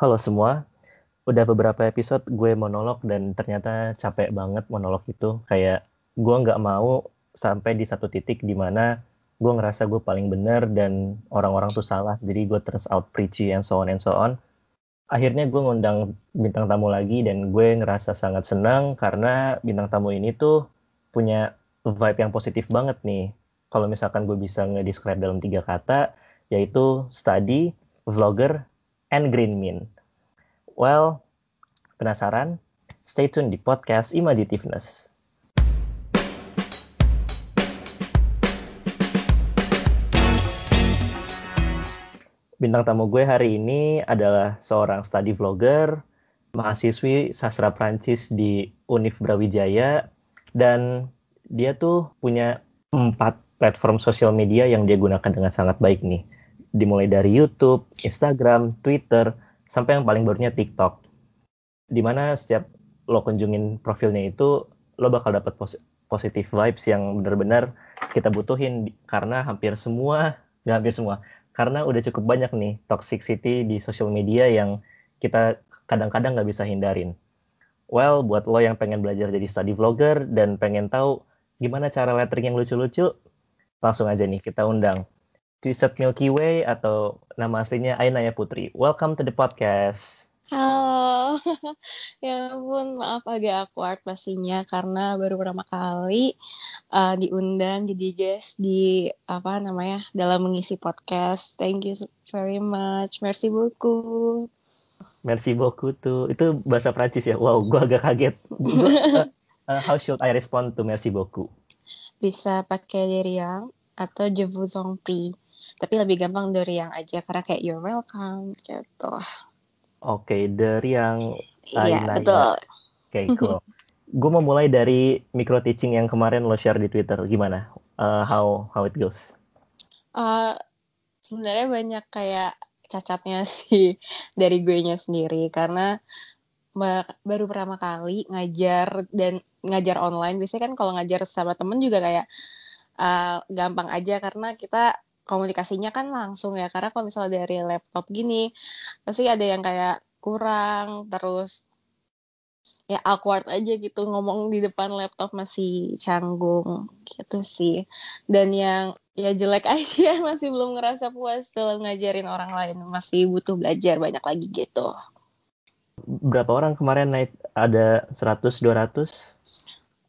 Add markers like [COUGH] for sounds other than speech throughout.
Halo semua, udah beberapa episode gue monolog dan ternyata capek banget monolog itu. Kayak gue nggak mau sampai di satu titik di mana gue ngerasa gue paling bener dan orang-orang tuh salah. Jadi gue turns out preachy and so on and so on. Akhirnya gue ngundang bintang tamu lagi dan gue ngerasa sangat senang karena bintang tamu ini tuh punya vibe yang positif banget nih. Kalau misalkan gue bisa ngedescribe dalam tiga kata, yaitu study, vlogger, and green mean. Well, penasaran? Stay tune di podcast Imagitiveness. Bintang tamu gue hari ini adalah seorang study vlogger, mahasiswi sastra Prancis di Univ Brawijaya, dan dia tuh punya empat platform sosial media yang dia gunakan dengan sangat baik nih. Dimulai dari YouTube, Instagram, Twitter, sampai yang paling barunya TikTok. Di mana setiap lo kunjungin profilnya itu, lo bakal dapat pos positive vibes yang benar-benar kita butuhin karena hampir semua, [LAUGHS] nggak hampir semua, karena udah cukup banyak nih toxicity di social media yang kita kadang-kadang nggak bisa hindarin. Well, buat lo yang pengen belajar jadi study vlogger dan pengen tahu gimana cara lettering yang lucu-lucu, langsung aja nih kita undang Twisted Milky Way atau nama aslinya Ainaya Putri. Welcome to the podcast. Halo, [LAUGHS] ya ampun maaf agak awkward pastinya karena baru pertama kali uh, diundang jadi guest di apa namanya dalam mengisi podcast. Thank you very much, merci beaucoup. Merci beaucoup tuh itu bahasa Prancis ya. Wow, gua agak kaget. Gua, uh, how should I respond to merci beaucoup? Bisa pakai dari yang atau je vous en prie tapi lebih gampang dari yang aja karena kayak you're welcome gitu. Oke okay, dari yang iya betul. Oke okay, cool. Gue mau mulai dari micro teaching yang kemarin lo share di twitter. Gimana? Uh, how how it goes? Uh, sebenarnya banyak kayak cacatnya [LAUGHS] sih dari gue nya sendiri karena baru pertama kali ngajar dan ngajar online. Biasanya kan kalau ngajar sama temen juga kayak uh, gampang aja karena kita komunikasinya kan langsung ya karena kalau misalnya dari laptop gini pasti ada yang kayak kurang terus ya awkward aja gitu ngomong di depan laptop masih canggung gitu sih. Dan yang ya jelek [LAUGHS] aja masih belum ngerasa puas dalam ngajarin orang lain masih butuh belajar banyak lagi gitu. Berapa orang kemarin naik? Ada 100 200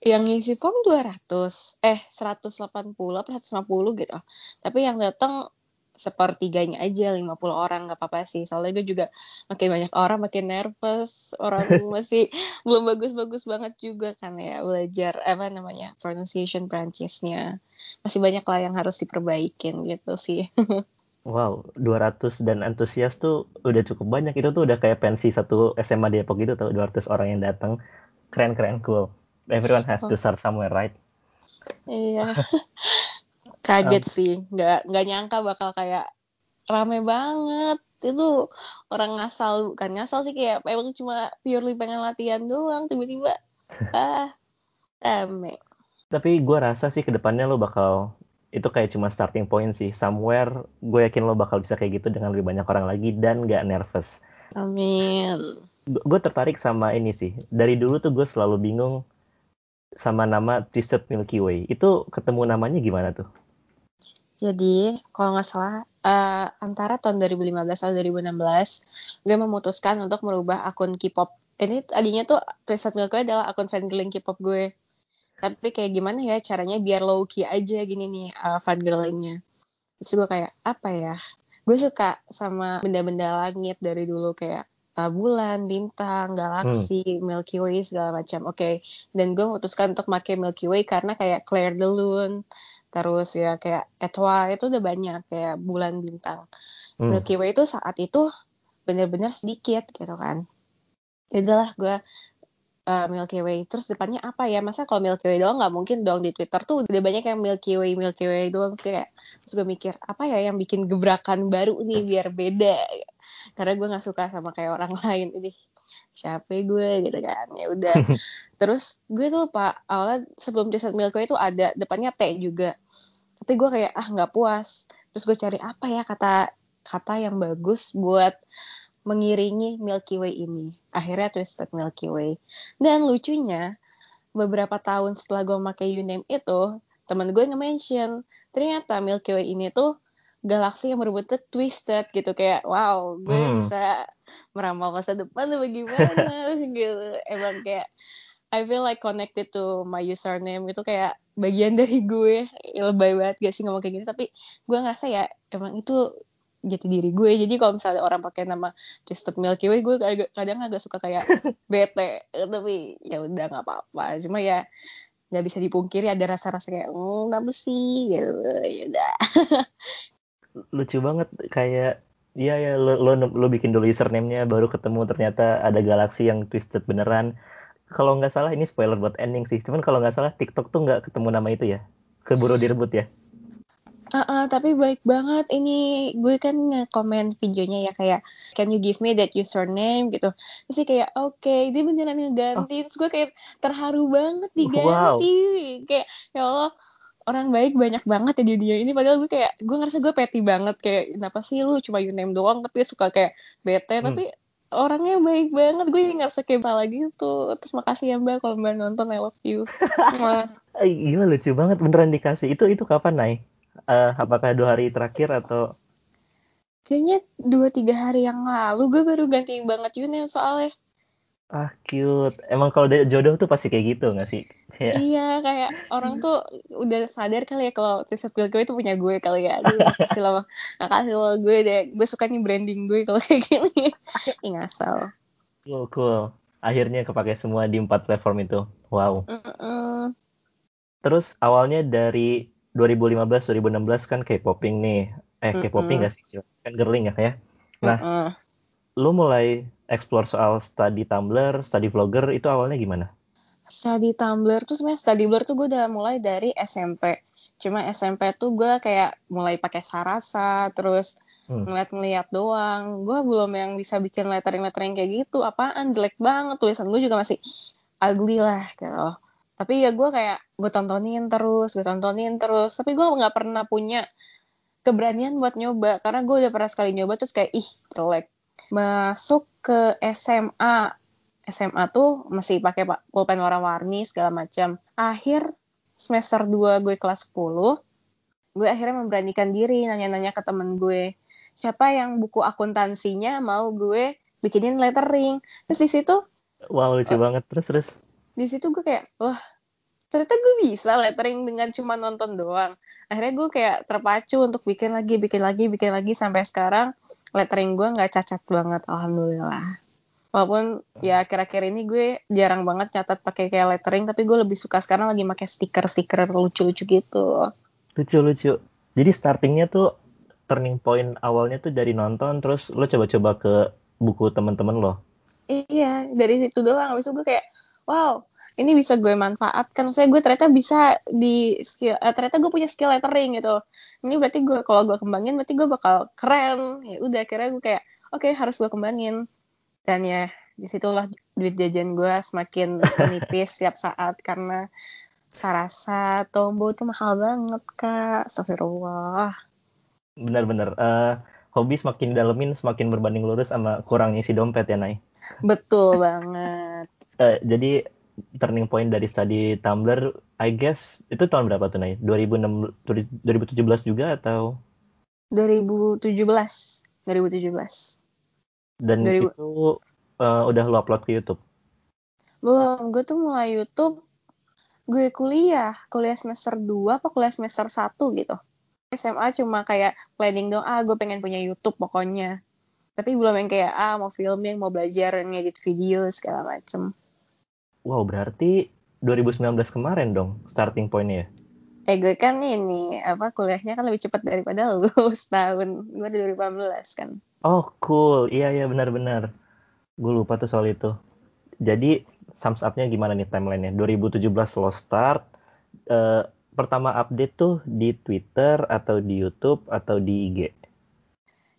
yang ngisi form 200 eh 180 apa 150 gitu. Tapi yang datang sepertiganya aja 50 orang nggak apa-apa sih. Soalnya gue juga makin banyak orang makin nervous. Orang [LAUGHS] masih belum bagus-bagus banget juga kan ya belajar apa namanya pronunciation Prancisnya. Masih banyak lah yang harus diperbaikin gitu sih. [LAUGHS] Wow, 200 dan antusias tuh udah cukup banyak. Itu tuh udah kayak pensi satu SMA Depok gitu tuh, 200 orang yang datang. Keren-keren, cool everyone has to start somewhere right? Iya. [LAUGHS] Kaget um, sih. Nggak nggak nyangka bakal kayak rame banget. Itu orang ngasal bukan ngasal sih kayak emang cuma purely pengen latihan doang tiba-tiba [LAUGHS] ah rame. Tapi gue rasa sih ke depannya lo bakal itu kayak cuma starting point sih. Somewhere gue yakin lo bakal bisa kayak gitu dengan lebih banyak orang lagi dan gak nervous. Amin. Gue tertarik sama ini sih. Dari dulu tuh gue selalu bingung sama nama Twisted Milky Way. Itu ketemu namanya gimana tuh? Jadi, kalau nggak salah, uh, antara tahun 2015 atau 2016, gue memutuskan untuk merubah akun K-pop. Ini tadinya tuh Twisted Milky Way adalah akun fangirling K-pop gue. Tapi kayak gimana ya caranya biar low key aja gini nih uh, fangirlingnya. Terus gue kayak, apa ya? Gue suka sama benda-benda langit dari dulu kayak bulan, bintang, galaksi, hmm. Milky Way segala macam. Oke, okay. dan gue memutuskan untuk pakai Milky Way karena kayak Claire de Lune, terus ya kayak Etwa itu udah banyak kayak bulan bintang. Hmm. Milky Way itu saat itu benar-benar sedikit gitu kan. Yaudahlah gue uh, Milky Way terus depannya apa ya masa kalau Milky Way doang nggak mungkin dong di Twitter tuh udah banyak yang Milky Way Milky Way doang kayak terus gue mikir apa ya yang bikin gebrakan baru nih biar beda karena gue nggak suka sama kayak orang [LAUGHS] lain. Ini capek gue gitu kan. Ya udah. [LAUGHS] Terus gue tuh pak awalnya sebelum Desert Milky itu ada depannya T juga. Tapi gue kayak ah nggak puas. Terus gue cari apa ya kata kata yang bagus buat mengiringi Milky Way ini. Akhirnya Twisted Milky Way. Dan lucunya, beberapa tahun setelah gue pakai Uname itu, temen gue nge-mention, ternyata Milky Way ini tuh galaksi yang berbentuk twisted gitu kayak wow gue hmm. bisa meramal masa depan tuh bagaimana? [LAUGHS] Gitu. Emang kayak I feel like connected to my username itu kayak bagian dari gue. Lebay banget gak sih ngomong kayak gini tapi gue ngerasa ya emang itu jati diri gue. Jadi kalau misalnya orang pakai nama Twisted Milky Way gue kadang, kadang agak suka kayak [LAUGHS] bete. Tapi ya udah nggak apa-apa. Cuma ya nggak bisa dipungkiri ada rasa-rasa kayak hmm kenapa sih? Gitu. Ya udah [LAUGHS] lucu banget kayak Iya ya lo, lo lo bikin dulu username-nya baru ketemu ternyata ada galaksi yang twisted beneran kalau nggak salah ini spoiler buat ending sih. Cuman kalau nggak salah TikTok tuh nggak ketemu nama itu ya. Keburu direbut ya. Uh, uh, tapi baik banget ini gue kan komen videonya ya kayak can you give me that username gitu terus sih kayak oke okay, dia beneran ngeganti oh. terus gue kayak terharu banget diganti wow. kayak ya Allah orang baik banyak banget ya di dunia ini. Padahal gue kayak gue ngerasa gue petty banget. Kayak kenapa sih lu cuma username doang tapi suka kayak bete. Hmm. tapi orangnya baik banget. Gue nggak kayak salah gitu. Terus makasih ya mbak kalau mbak nonton I love you. [LAUGHS] Gila lucu banget. Beneran dikasih. Itu itu kapan naik uh, apakah dua hari terakhir atau? Kayaknya dua tiga hari yang lalu. Gue baru ganti banget Yun soalnya Ah cute. Emang kalau jodoh tuh pasti kayak gitu gak sih? Kayak... Iya kayak orang tuh udah sadar kali ya kalau t-shirt gue itu punya gue kali ya. Aduh, makasih lo, makasih lo gue deh. Gue suka nih branding gue kalau kayak gini. Ih ngasal. Cool cool. Akhirnya kepake semua di empat platform itu. Wow. Mm -mm. Terus awalnya dari 2015-2016 kan kayak popping nih. Eh kayak popping mm -mm. gak sih? Kan girling ya kayak. Nah, mm -mm. Lu mulai explore soal study Tumblr, study vlogger itu awalnya gimana? Study Tumblr tuh sebenarnya study Tumblr tuh gue udah mulai dari SMP. Cuma SMP tuh gue kayak mulai pakai sarasa, terus hmm. ngeliat-ngeliat doang. Gue belum yang bisa bikin lettering-lettering kayak gitu. Apaan jelek banget tulisan gue juga masih ugly lah gitu. Tapi ya gue kayak gue tontonin terus, gue tontonin terus. Tapi gue nggak pernah punya keberanian buat nyoba karena gue udah pernah sekali nyoba terus kayak ih jelek masuk ke SMA SMA tuh masih pakai pulpen warna-warni segala macam. Akhir semester 2 gue kelas 10 gue akhirnya memberanikan diri nanya-nanya ke temen gue siapa yang buku akuntansinya mau gue bikinin lettering? Terus di situ wow lucu uh, banget. Terus terus? di situ gue kayak wah ternyata gue bisa lettering dengan cuma nonton doang. Akhirnya gue kayak terpacu untuk bikin lagi bikin lagi bikin lagi sampai sekarang lettering gue nggak cacat banget alhamdulillah. Walaupun ya akhir-akhir ini gue jarang banget catat pakai kayak lettering tapi gue lebih suka sekarang lagi pakai stiker-stiker lucu-lucu gitu. Lucu-lucu. Jadi startingnya tuh turning point awalnya tuh dari nonton terus lo coba-coba ke buku temen-temen lo? Iya dari situ doang. Habis itu gue kayak wow ini bisa gue manfaatkan. Maksudnya gue ternyata bisa di skill eh, ternyata gue punya skill lettering gitu. Ini berarti gue kalau gue kembangin berarti gue bakal keren. Ya udah akhirnya gue kayak oke okay, harus gue kembangin. Dan ya di situlah duit jajan gue semakin menipis [LAUGHS] setiap saat. Karena sarasa tombo itu mahal banget kak. Astagfirullah. Benar-benar uh, hobi semakin dalemin semakin berbanding lurus sama kurang isi dompet ya Nay. Betul banget. Uh, jadi turning point dari study Tumblr, I guess itu tahun berapa tuh Nay? 2006, 2017 juga atau? 2017, 2017. Dan 2000... itu uh, udah lo upload ke YouTube? Belum, gue tuh mulai YouTube gue kuliah, kuliah semester 2 apa kuliah semester 1 gitu. SMA cuma kayak planning dong, ah gue pengen punya YouTube pokoknya. Tapi belum yang kayak, ah mau filming, mau belajar ngedit video, segala macem. Wow, berarti 2019 kemarin dong starting pointnya ya? Eh gue kan ini apa kuliahnya kan lebih cepat daripada lu [LAUGHS] setahun. Gue 2018 kan. Oh cool, iya iya benar-benar. Gue lupa tuh soal itu. Jadi sums up-nya gimana nih timelinenya? 2017 lo start. Uh, pertama update tuh di Twitter atau di YouTube atau di IG?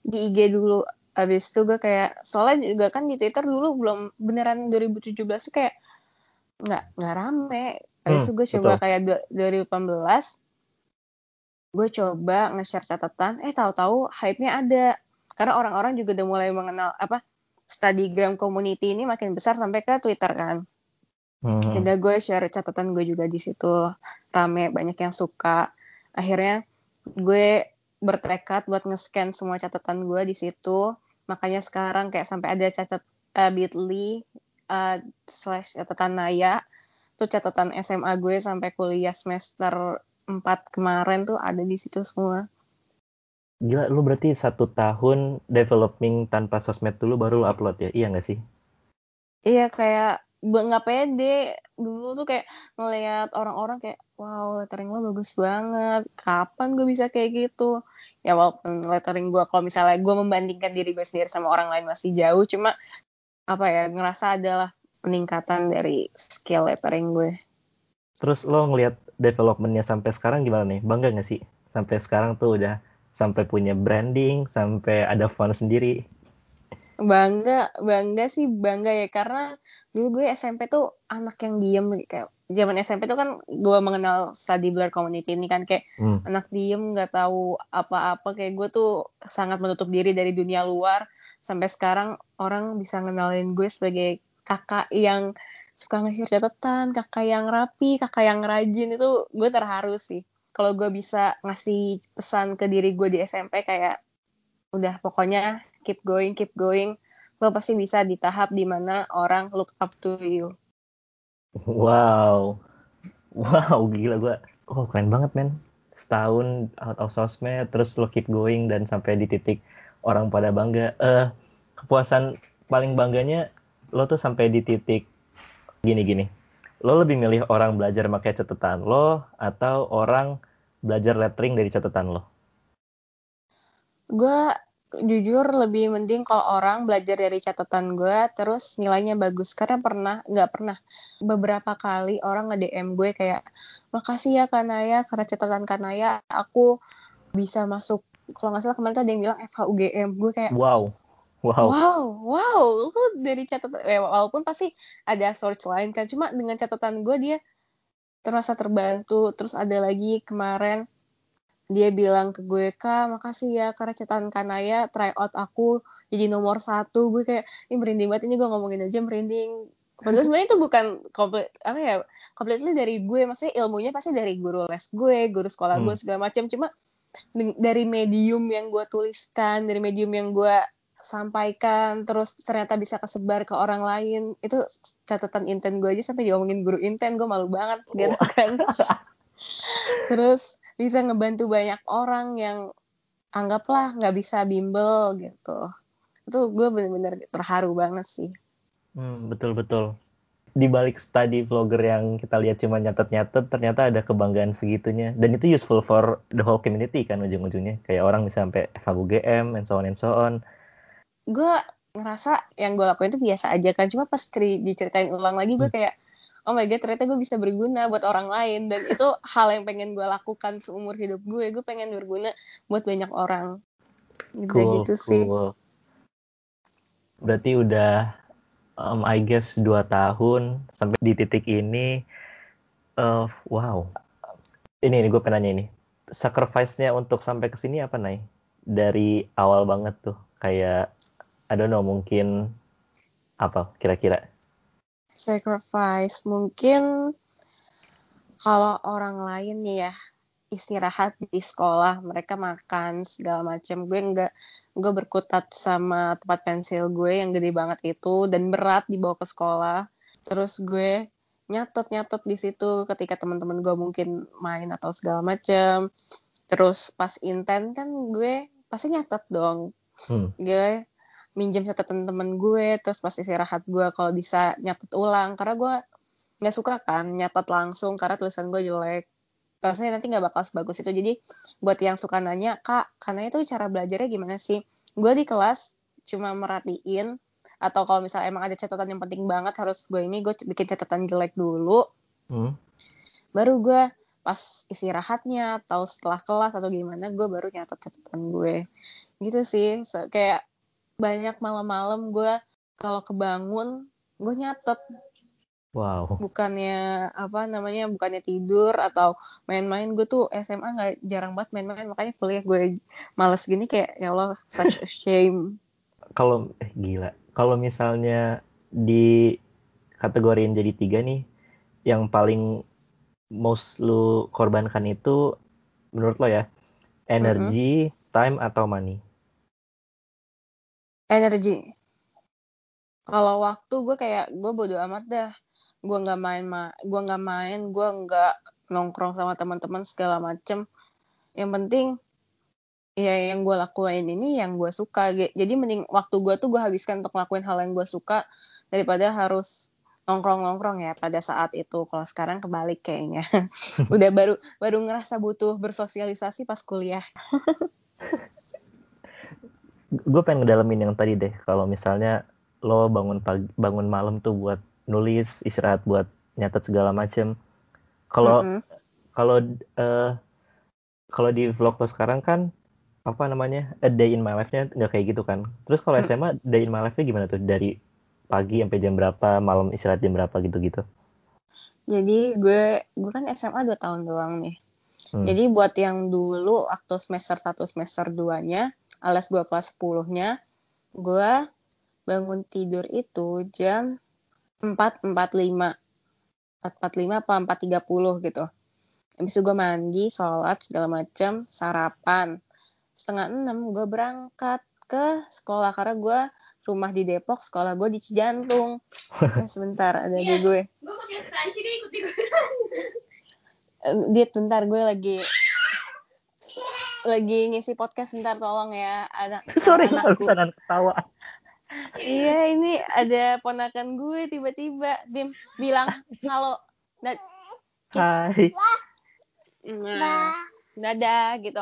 Di IG dulu. Abis itu gue kayak soalnya juga kan di Twitter dulu belum beneran 2017 tuh kayak nggak nggak rame habis hmm, gue coba betul. kayak 2018 gue coba nge-share catatan eh tahu-tahu hype-nya ada karena orang-orang juga udah mulai mengenal apa Studygram community ini makin besar sampai ke Twitter kan. Hmm. Udah gue share catatan gue juga di situ rame banyak yang suka. Akhirnya gue bertekad buat nge-scan semua catatan gue di situ. Makanya sekarang kayak sampai ada catat uh, Bitly uh, slash catatan Naya tuh catatan SMA gue sampai kuliah semester 4 kemarin tuh ada di situ semua. Gila, lu berarti satu tahun developing tanpa sosmed dulu baru lu upload ya? Iya gak sih? Iya, kayak nggak pede dulu tuh kayak ngelihat orang-orang kayak wow lettering lo bagus banget kapan gue bisa kayak gitu ya walaupun lettering gue kalau misalnya gue membandingkan diri gue sendiri sama orang lain masih jauh cuma apa ya ngerasa adalah peningkatan dari skill lettering gue. Terus lo ngelihat developmentnya sampai sekarang gimana nih? Bangga gak sih? Sampai sekarang tuh udah sampai punya branding sampai ada font sendiri. Bangga bangga sih bangga ya. Karena dulu gue SMP tuh anak yang diem kayak zaman SMP tuh kan gue mengenal study blur community ini kan kayak hmm. anak diem nggak tahu apa-apa. Kayak gue tuh sangat menutup diri dari dunia luar sampai sekarang orang bisa ngenalin gue sebagai kakak yang suka nge-share catatan kakak yang rapi kakak yang rajin. Itu gue terharu sih. Kalau gue bisa ngasih pesan ke diri gue di SMP kayak udah pokoknya keep going keep going. Lo pasti bisa di tahap di mana orang look up to you. Wow. Wow gila gue oh keren banget men. Setahun out of sosmed terus lo keep going dan sampai di titik orang pada bangga. Uh, kepuasan paling bangganya lo tuh sampai di titik gini gini lo lebih milih orang belajar pakai catatan lo atau orang belajar lettering dari catatan lo? Gue jujur lebih mending kalau orang belajar dari catatan gue terus nilainya bagus. Karena pernah nggak pernah. Beberapa kali orang nge DM gue kayak makasih ya Kanaya. Karena catatan Kanaya aku bisa masuk kalau nggak salah kemarin tuh ada yang bilang FHUGM gue kayak wow. Wow. Wow wow. Lu dari catatan eh, walaupun pasti ada source lain kan cuma dengan catatan gue dia terasa terbantu. Terus ada lagi kemarin dia bilang ke gue kak makasih ya karena catatan kanaya try out aku jadi nomor satu. Gue kayak ini merinding banget ini gue ngomongin aja merinding. Padahal sebenarnya itu bukan komplit apa ya completely dari gue. Maksudnya ilmunya pasti dari guru les gue guru sekolah hmm. gue segala macam. Cuma dari medium yang gue tuliskan dari medium yang gue sampaikan terus ternyata bisa kesebar ke orang lain itu catatan inten gue aja sampai diomongin guru inten gue malu banget gitu kan. [LAUGHS] Terus bisa ngebantu banyak orang yang anggaplah nggak bisa bimbel gitu. Itu gue bener-bener terharu banget sih. Hmm, betul betul di balik study vlogger yang kita lihat cuma nyatet-nyatet ternyata ada kebanggaan segitunya. Dan itu useful for the whole community kan ujung-ujungnya. Kayak orang bisa sampai FHUGM and so on and so on. Gue ngerasa yang gue lakuin itu biasa aja kan. Cuma pas diceritain ulang lagi gue hmm. kayak oh my god ternyata gue bisa berguna buat orang lain. Dan itu hal yang pengen gue lakukan seumur hidup gue. Gue pengen berguna buat banyak orang. Cool, gitu cool. sih berarti udah um, I guess dua tahun sampai di titik ini uh, wow. Ini nih gue penanya ini. Sacrifice-nya untuk sampai ke sini apa nih dari awal banget tuh kayak I don't know mungkin apa kira-kira? Sacrifice mungkin kalau orang lain ya istirahat di sekolah mereka makan segala macam gue nggak gue berkutat sama tempat pensil gue yang gede banget itu dan berat dibawa ke sekolah. Terus gue nyatet nyatet di situ ketika teman-teman gue mungkin main atau segala macam terus pas inten kan gue pasti nyatet dong. Hmm. gue minjem catatan temen gue terus pas istirahat gue kalau bisa nyatet ulang. Karena gue nggak suka kan nyatet langsung karena tulisan gue jelek rasanya nanti nggak bakal sebagus itu. Jadi buat yang suka nanya kak karena itu cara belajarnya gimana sih? Gue di kelas cuma merhatiin atau kalau misalnya emang ada catatan yang penting banget harus gue ini gue bikin catatan jelek dulu. Hmm. baru gue pas istirahatnya atau setelah kelas atau gimana gue baru nyatet catatan gue. Gitu sih. So, kayak banyak malam-malam gue kalau kebangun gue nyatet Wow. Bukannya apa namanya bukannya tidur atau main-main gue tuh SMA nggak jarang banget main-main makanya kuliah gue males gini kayak ya Allah such a shame. Kalau eh, gila kalau misalnya di kategoriin jadi tiga nih, yang paling most lu korbankan itu menurut lo ya, energi, time atau money? Energi. Kalau waktu gue kayak gue bodo amat dah. Gue nggak main ma gue nggak main, gue nggak nongkrong sama teman-teman segala macem. Yang penting ya yang gue lakuin ini yang gue suka. Jadi mending waktu gue tuh gue habiskan untuk ngelakuin hal yang gue suka daripada harus nongkrong-nongkrong ya pada saat itu. Kalau sekarang kebalik kayaknya. [LAUGHS] Udah baru baru ngerasa butuh bersosialisasi pas kuliah. [LAUGHS] gue pengen ngedalamin yang tadi deh. Kalau misalnya lo bangun pagi bangun malam tuh buat nulis istirahat buat nyatet segala macem kalau mm -hmm. kalau uh, kalau di vlog lo sekarang kan apa namanya a day in my life-nya nggak kayak gitu kan terus kalau mm. SMA day in my life-nya gimana tuh dari pagi sampai jam berapa malam istirahat jam berapa gitu gitu jadi gue gue kan SMA 2 tahun doang nih hmm. jadi buat yang dulu waktu semester 1 semester 2 nya alias gue kelas 10 nya gue bangun tidur itu jam 4.45 4.45 apa 4.30 gitu. Habis itu gue mandi sholat segala macam sarapan. Setengah enam gue berangkat ke sekolah karena gue rumah di Depok sekolah gue di Cijantung. Eh, sebentar ada di gue. gue pakai stansi deh ikut dia bentar gue lagi lagi ngisi podcast bentar tolong ya. Anak [LAUGHS] sorry gue ketawa iya ini ada ponakan gue tiba-tiba Bim bilang halo da Hai. Nah, dadah gitu.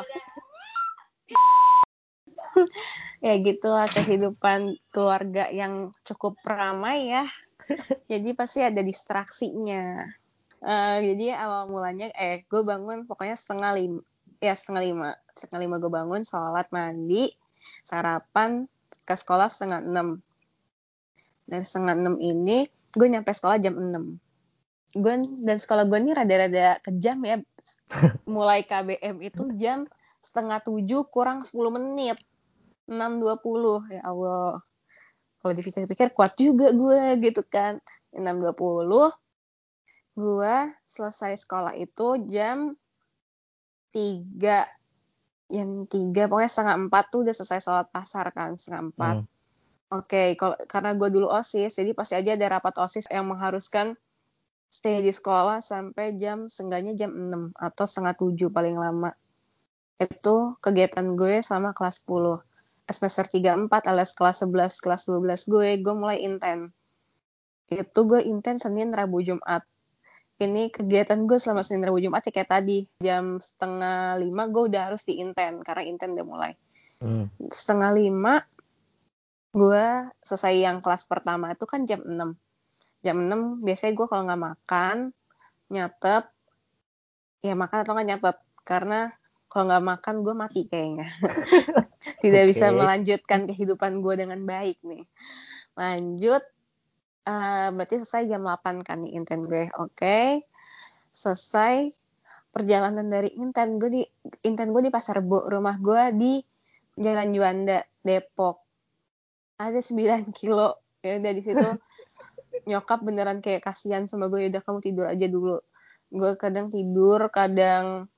Ya gitulah kehidupan keluarga yang cukup ramai ya. Jadi pasti ada distraksinya. Uh, jadi awal mulanya eh gue bangun pokoknya setengah lima ya setengah lima. Setengah lima gue bangun sholat mandi sarapan ke sekolah setengah enam. Dari setengah enam ini gue nyampe sekolah jam enam. Gue dan sekolah gue ini rada-rada kejam ya. [LAUGHS] Mulai KBM itu jam setengah tujuh kurang sepuluh menit. Enam dua puluh ya Allah. Kalau dipikir-pikir kuat juga gue gitu kan. Enam dua puluh gue selesai sekolah itu jam tiga jam tiga pokoknya setengah empat tuh udah selesai sholat pasar kan setengah empat. Hmm. oke okay, kalau karena gue dulu osis jadi pasti aja ada rapat osis yang mengharuskan stay di sekolah sampai jam seenggaknya jam 6 atau setengah tujuh paling lama. Itu kegiatan gue selama kelas 10 semester 3 4 alias kelas 11 kelas 12 gue gue mulai inten itu gue inten Senin Rabu Jumat ini kegiatan gue selama Senin Rabu Jumat ya kayak tadi. Jam setengah lima gue udah harus di inten karena inten udah mulai. Hmm. setengah lima gue selesai yang kelas pertama itu kan jam 6 jam 6 biasanya gue kalau nggak makan nyatet ya makan atau nggak nyatet karena kalau nggak makan gue mati kayaknya. [LAUGHS] Tidak okay. bisa melanjutkan kehidupan gue dengan baik nih. Lanjut uh, berarti selesai jam 8 kan nih intent gue. Oke. Okay. Selesai perjalanan dari intent gue di intent gue di Pasar Bu, rumah gue di Jalan Juanda, Depok. Ada 9 [LAUGHS] kilo. Ya udah di situ [LAUGHS] nyokap beneran kayak kasihan sama gue, udah kamu tidur aja dulu. Gue kadang tidur, kadang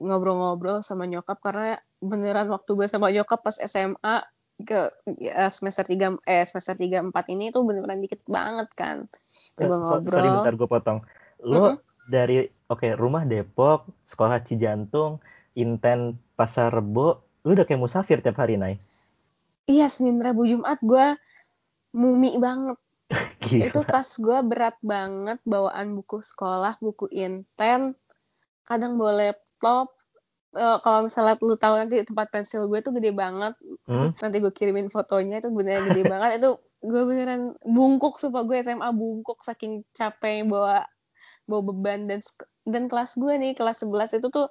ngobrol-ngobrol sama nyokap karena beneran waktu gue sama nyokap pas SMA ke ya, semester 3 eh semester 3 4 ini tuh bener-bener dikit banget kan. Gue ngobrol. Sorry bentar gue potong. Lo mm -hmm. dari oke okay, rumah Depok, sekolah Cijantung, Inten Pasar Rebo, lu udah kayak musafir tiap hari naik. Iya, Senin Rabu Jumat gue mumi banget. [LAUGHS] Itu tas gue berat banget bawaan buku sekolah, buku Inten, kadang bawa laptop, uh, kalau misalnya lu tahu nanti tempat pensil gue tuh gede banget. Hmm? nanti gue kirimin fotonya itu beneran gede [LAUGHS] banget. Itu gue beneran bungkuk supaya gue SMA bungkuk saking capek bawa bawa beban. Dan dan kelas gue nih kelas 11 itu tuh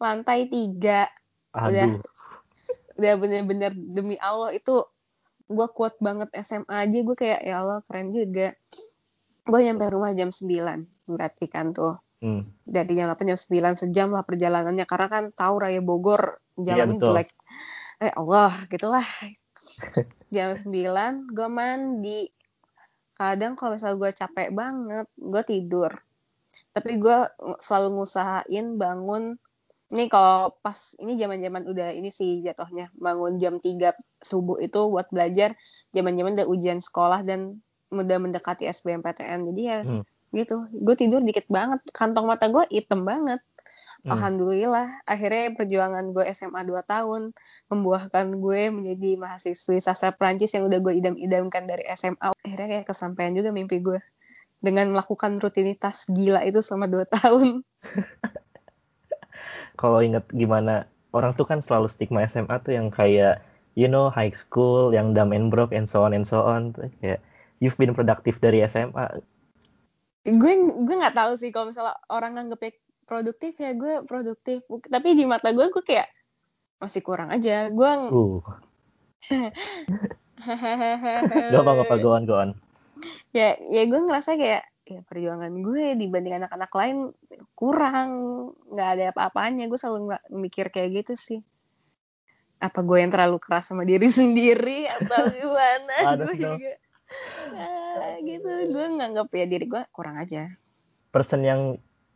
lantai tiga. Udah. [LAUGHS] Udah bener-bener demi Allah itu gue kuat banget SMA aja. Gue kayak ya Allah keren juga. Gue nyampe rumah jam 9 berarti kan tuh Hmm. Dari jam 8 jam 9 sejam lah perjalanannya karena kan tahu Raya Bogor iya, jelek. Eh Allah, gitulah. jam 9 gue mandi kadang kalau misalnya gue capek banget gue tidur tapi gue selalu ngusahain bangun ini kalau pas ini zaman-zaman udah ini sih jatuhnya bangun jam 3 subuh itu buat belajar zaman-zaman udah ujian sekolah dan udah mendekati SBMPTN jadi ya hmm. Gitu. Gue tidur dikit banget. Kantong mata gue hitam banget. Hmm. alhamdulillah. Akhirnya perjuangan gue SMA 2 tahun membuahkan gue menjadi mahasiswi sastra Prancis yang udah gue idam-idamkan dari SMA akhirnya kayak kesampaian juga mimpi gue dengan melakukan rutinitas gila itu selama 2 tahun. [LAUGHS] Kalau inget gimana orang tuh kan selalu stigma SMA tuh yang kayak you know high school yang dumb and broke and so on and so on. Tuh kayak you've been productive dari SMA gue gue nggak tahu sih kalau misalnya orang nganggep produktif ya gue produktif. Tapi di mata gue gue kayak masih kurang aja. Gue uh. [LAUGHS] gak apa apa go on go on. Ya ya gue ngerasa kayak ya perjuangan gue dibanding anak-anak lain kurang. Nggak ada apa-apanya. Gue selalu nggak mikir kayak gitu sih. Apa gue yang terlalu keras sama diri [LAUGHS] sendiri atau gimana? Gue juga nah, gitu. Gue nganggap ya diri gue kurang aja. Person yang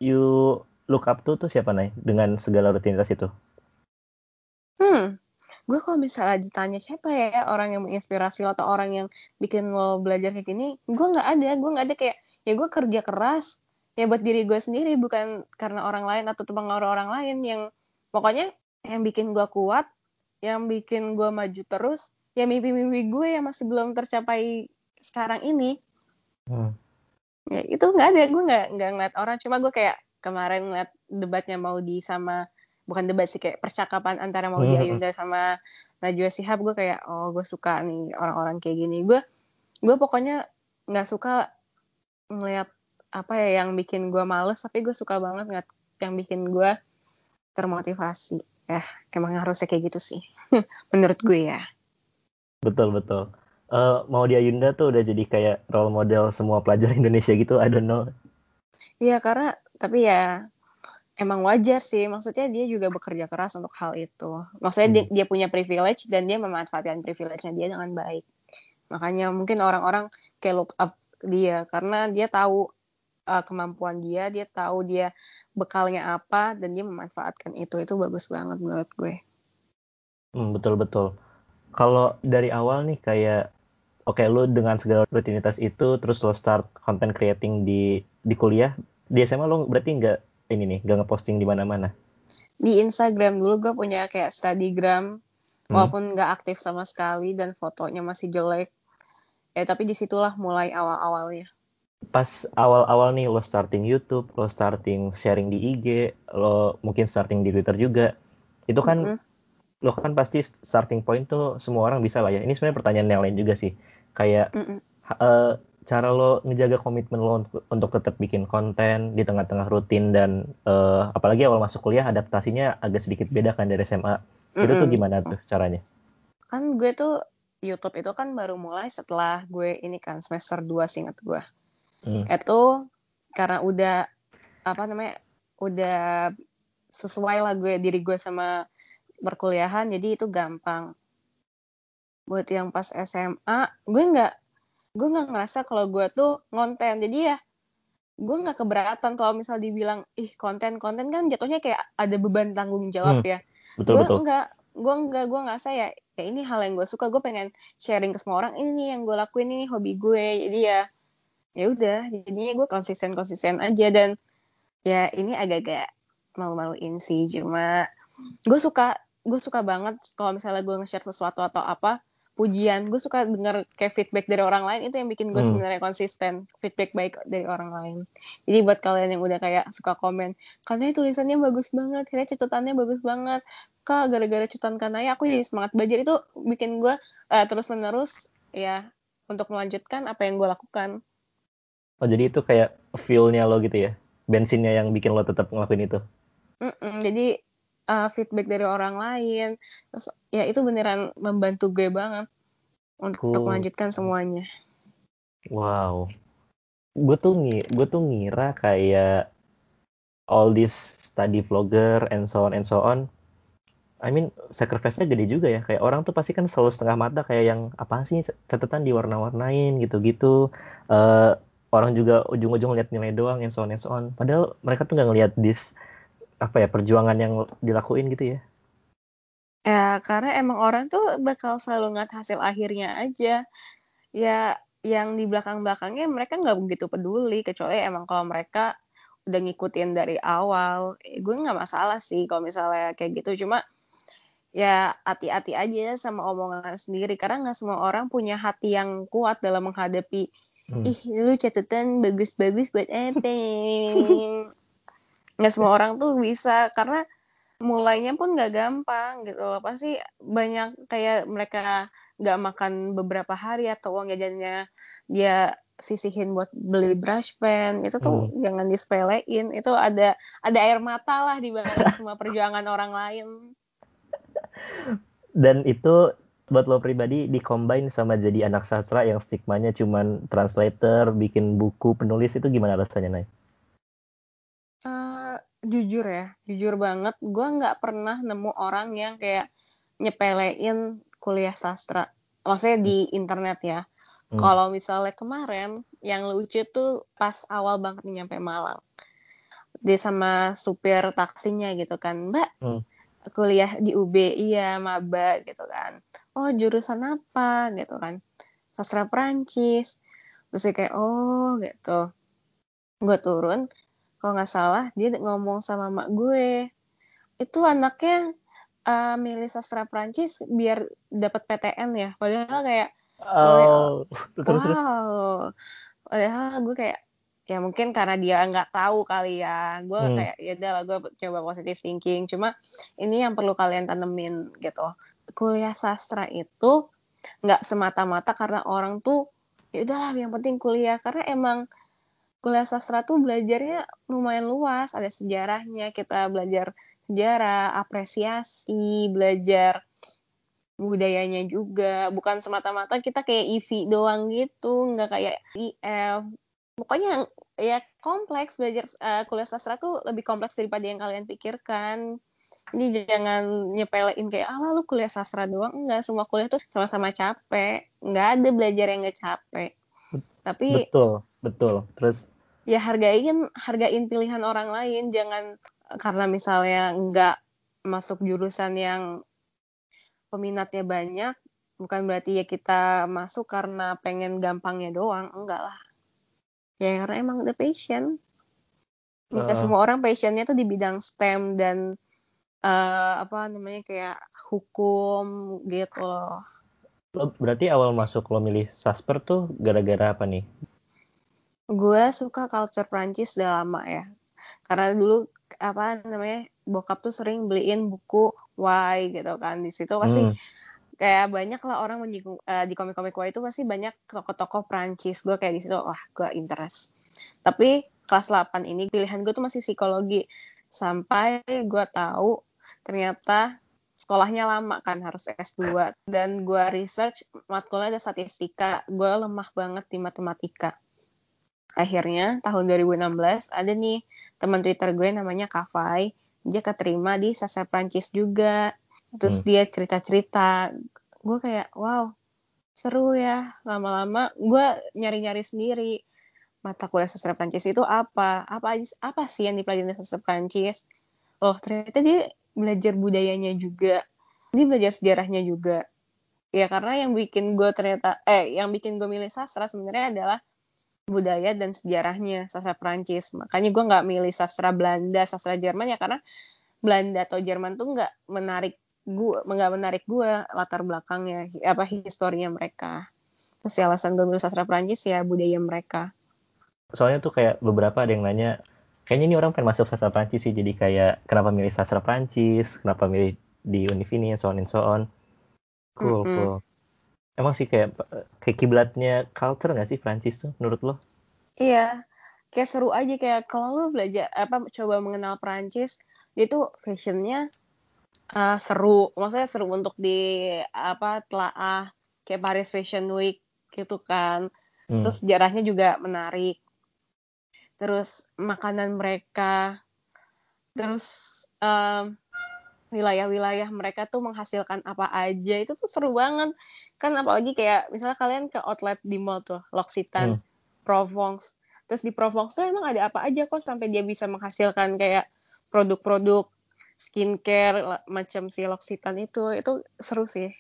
you look up to tuh siapa nih dengan segala rutinitas itu? Hmm. Gue kalau misalnya ditanya siapa ya orang yang menginspirasi lo atau orang yang bikin lo belajar kayak gini gue nggak ada. Gue nggak ada kayak ya gue kerja keras ya buat diri gue sendiri bukan karena orang lain atau terpengaruh orang lain yang pokoknya yang bikin gue kuat yang bikin gue maju terus ya mimpi-mimpi gue yang masih belum tercapai sekarang ini. Hmm. ya itu nggak ada. Gue nggak nggak ngeliat orang. Cuma gue kayak kemarin ngeliat debatnya mau di sama bukan debat sih kayak percakapan antara mau di hmm. Ayunda sama Najwa Sihab gue kayak oh gue suka nih orang-orang kayak gini. Gue gue pokoknya nggak suka ngeliat apa ya yang bikin gue males tapi gue suka banget ngeliat yang bikin gue termotivasi. Ya emang harusnya kayak gitu sih. [LAUGHS] Menurut gue ya. Betul betul uh, mau dia Yunda tuh udah jadi kayak role model semua pelajar Indonesia gitu I don't know Iya karena tapi ya emang wajar sih maksudnya dia juga bekerja keras untuk hal itu maksudnya hmm. dia, dia punya privilege dan dia memanfaatkan privilege-nya dia dengan baik makanya mungkin orang-orang kayak look up dia karena dia tahu uh, kemampuan dia, dia tahu dia bekalnya apa dan dia memanfaatkan itu. Itu bagus banget menurut gue. Hmm, betul betul. Kalau dari awal nih kayak oke okay, lu dengan segala rutinitas itu terus lo start content creating di di kuliah, di SMA lo berarti nggak ini nih, nggak ngeposting di mana-mana? Di Instagram dulu gue punya kayak studygram hmm. walaupun nggak aktif sama sekali dan fotonya masih jelek ya tapi di situlah mulai awal-awalnya pas awal-awal nih lo starting YouTube lo starting sharing di IG lo mungkin starting di Twitter juga itu kan mm -hmm. lo kan pasti starting point tuh semua orang bisa lah ya ini sebenarnya pertanyaan yang lain juga sih kayak mm uh, cara lo ngejaga komitmen lo untuk, untuk tetap bikin konten di tengah-tengah rutin dan uh, apalagi awal masuk kuliah adaptasinya agak sedikit beda kan dari SMA mm -hmm. itu tuh gimana tuh caranya kan gue tuh YouTube itu kan baru mulai setelah gue ini kan semester 2 ingat gue. Hmm. Itu karena udah apa namanya udah sesuai lah gue diri gue sama perkuliahan jadi itu gampang. Buat yang pas SMA gue nggak gue nggak ngerasa kalau gue tuh ngonten jadi ya gue nggak keberatan kalau misal dibilang ih konten konten kan jatuhnya kayak ada beban tanggung jawab hmm. ya. Betul, gue betul. enggak gue enggak gue ngerasa ya ya ini hal yang gue suka gue pengen sharing ke semua orang ini yang gue lakuin ini hobi gue jadi ya ya udah jadinya gue konsisten konsisten aja dan ya ini agak-agak malu-maluin sih cuma gue suka gue suka banget kalau misalnya gue nge-share sesuatu atau apa pujian. Gue suka denger kayak feedback dari orang lain itu yang bikin gue hmm. sebenarnya konsisten. Feedback baik dari orang lain. Jadi buat kalian yang udah kayak suka komen karena tulisannya bagus banget karena catatannya bagus banget. Kak gara-gara catatan kanaya aku jadi semangat belajar. Itu bikin gue uh, terus menerus ya untuk melanjutkan apa yang gue lakukan. Oh jadi itu kayak fuelnya lo gitu ya? Bensinnya yang bikin lo tetap ngelakuin itu? Mm -mm, jadi uh, feedback dari orang lain. Terus ya itu beneran membantu gue banget untuk cool. melanjutkan semuanya. Wow. Gue tuh gue tuh ngira kayak all this study vlogger and so on and so on. I mean sacrifice-nya gede juga ya. Kayak orang tuh pasti kan selalu setengah mata kayak yang apa sih catatan diwarna-warnain? gitu-gitu. Uh, orang juga ujung-ujung lihat nilai doang yang so on and so on. Padahal mereka tuh nggak ngelihat this apa ya perjuangan yang dilakuin gitu ya? Ya karena emang orang tuh bakal selalu ngeliat hasil akhirnya aja. Ya yang di belakang-belakangnya mereka nggak begitu peduli kecuali emang kalau mereka udah ngikutin dari awal. Gue nggak masalah sih kalau misalnya kayak gitu. Cuma ya hati-hati aja sama omongan sendiri. Karena nggak semua orang punya hati yang kuat dalam menghadapi hmm. ih lu catatan bagus-bagus buat apa [LAUGHS] nggak semua orang tuh bisa karena mulainya pun nggak gampang gitu loh pasti banyak kayak mereka nggak makan beberapa hari atau uang jajannya dia sisihin buat beli brush pen itu tuh hmm. jangan disepelein itu ada ada air mata lah di balik [LAUGHS] semua perjuangan orang lain dan itu buat lo pribadi dikombin sama jadi anak sastra yang stigmanya cuman translator, bikin buku, penulis itu gimana rasanya, Nay? Jujur ya, jujur banget, gue nggak pernah nemu orang yang kayak nyepelein kuliah sastra. Maksudnya di hmm. internet ya. Hmm. Kalau misalnya kemarin yang lucu tuh pas awal banget nyampe Malang. Dia sama supir taksinya gitu kan, Mbak. Hmm kuliah di UB iya maba gitu kan oh jurusan apa gitu kan sastra Perancis terus kayak oh gitu gue turun kalau nggak salah dia ngomong sama mak gue. Itu anaknya uh, milih sastra Perancis biar dapat PTN ya. Padahal kayak oh, [LAUGHS] wow. Padahal gue kayak ya mungkin karena dia nggak tahu kali ya. Gue hmm. kayak ya udah lah gue coba positive thinking. Cuma ini yang perlu kalian tanemin gitu. Kuliah sastra itu nggak semata-mata karena orang tuh ya udahlah yang penting kuliah. Karena emang kuliah sastra tuh belajarnya lumayan luas. Ada sejarahnya kita belajar sejarah apresiasi belajar budayanya juga. Bukan semata-mata kita kayak IV doang gitu nggak kayak IF pokoknya ya kompleks belajar uh, kuliah sastra tuh lebih kompleks daripada yang kalian pikirkan. Ini jangan nyepelein kayak ah lu kuliah sastra doang. Enggak semua kuliah tuh sama-sama capek. Nggak ada belajar yang nggak capek. Tapi betul betul. Terus ya hargain hargain pilihan orang lain. Jangan karena misalnya nggak masuk jurusan yang peminatnya banyak bukan berarti ya kita masuk karena pengen gampangnya doang. Enggak lah. Ya karena emang udah passion. Nggak uh, semua orang passionnya tuh di bidang STEM dan uh, apa namanya kayak hukum gitu loh. Lo berarti awal masuk lo milih sasper tuh gara-gara apa nih gue suka culture Prancis udah lama ya. Karena dulu apa namanya bokap tuh sering beliin buku Y gitu kan. Di situ pasti hmm. kayak banyak lah orang menyinggung uh, di komik-komik gue itu pasti banyak tokoh-tokoh Prancis. Gue kayak di situ wah gue interest. Tapi kelas 8 ini pilihan gue tuh masih psikologi. Sampai gue tahu ternyata sekolahnya lama kan harus S2 dan gue research matkulnya ada statistika. Gue lemah banget di matematika akhirnya tahun 2016 ada nih teman Twitter gue namanya Kafai dia keterima di sastra Prancis juga. Terus hmm. dia cerita-cerita. Gue kayak wow seru ya. Lama-lama gue nyari-nyari sendiri mata kuliah sastra Prancis itu apa? Apa apa sih yang dipelajari sastra Prancis? Oh ternyata dia belajar budayanya juga. Dia belajar sejarahnya juga. Ya karena yang bikin gue ternyata eh yang bikin gue milih sastra sebenarnya adalah budaya dan sejarahnya sastra Prancis makanya gue nggak milih sastra Belanda sastra Jerman ya karena Belanda atau Jerman tuh nggak menarik gue nggak menarik gue latar belakangnya apa historinya mereka. Terus ya alasan gue milih sastra Prancis ya budaya mereka. Soalnya tuh kayak beberapa ada yang nanya kayaknya ini orang pengen masuk sastra Prancis sih. Jadi kayak kenapa milih sastra Prancis kenapa milih di univ ini so on and so on. Cool mm -hmm. cool emang sih kayak kayak kiblatnya culture nggak sih Prancis tuh menurut lo? Iya kayak seru aja kayak kalau lo belajar apa coba mengenal Prancis dia tuh fashionnya uh, seru. Maksudnya seru untuk di apa telaah kayak Paris Fashion Week gitu kan. Hmm. terus sejarahnya juga menarik. Terus makanan mereka. Terus um, wilayah-wilayah mereka tuh menghasilkan apa aja itu tuh seru banget. Kan apalagi kayak misalnya kalian ke outlet di mall tuh L'Occitane, Hmm. Provence terus di Provence tuh emang ada apa aja kok sampai dia bisa menghasilkan kayak produk-produk skincare macam si L'Occitane itu. Itu seru sih.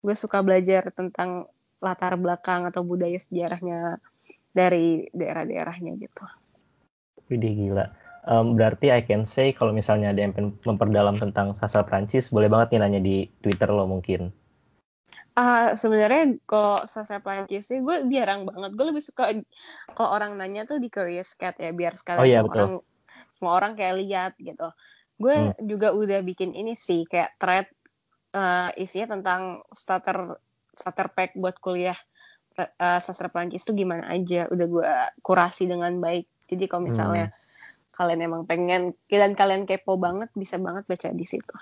Gue suka belajar tentang latar belakang atau budaya sejarahnya dari daerah-daerahnya gitu. Widih gila. Em, berarti I can say kalau misalnya ada yang memperdalam tentang sastra Prancis, boleh banget nih nanya di Twitter lo mungkin. Ah, sebenarnya kalau sastra Prancis sih gue jarang banget. Gue lebih suka kalau orang nanya tuh di Curious Cat ya, biar sekalian Oh iya, semua betul. orang semua orang kayak lihat gitu. Gue juga udah bikin ini sih kayak thread eh, isinya tentang starter starter pack buat kuliah eh, sastra Prancis tuh gimana aja. Udah gue kurasi dengan baik. Jadi kalau misalnya kalian emang pengen dan kalian kepo banget bisa banget baca di situ.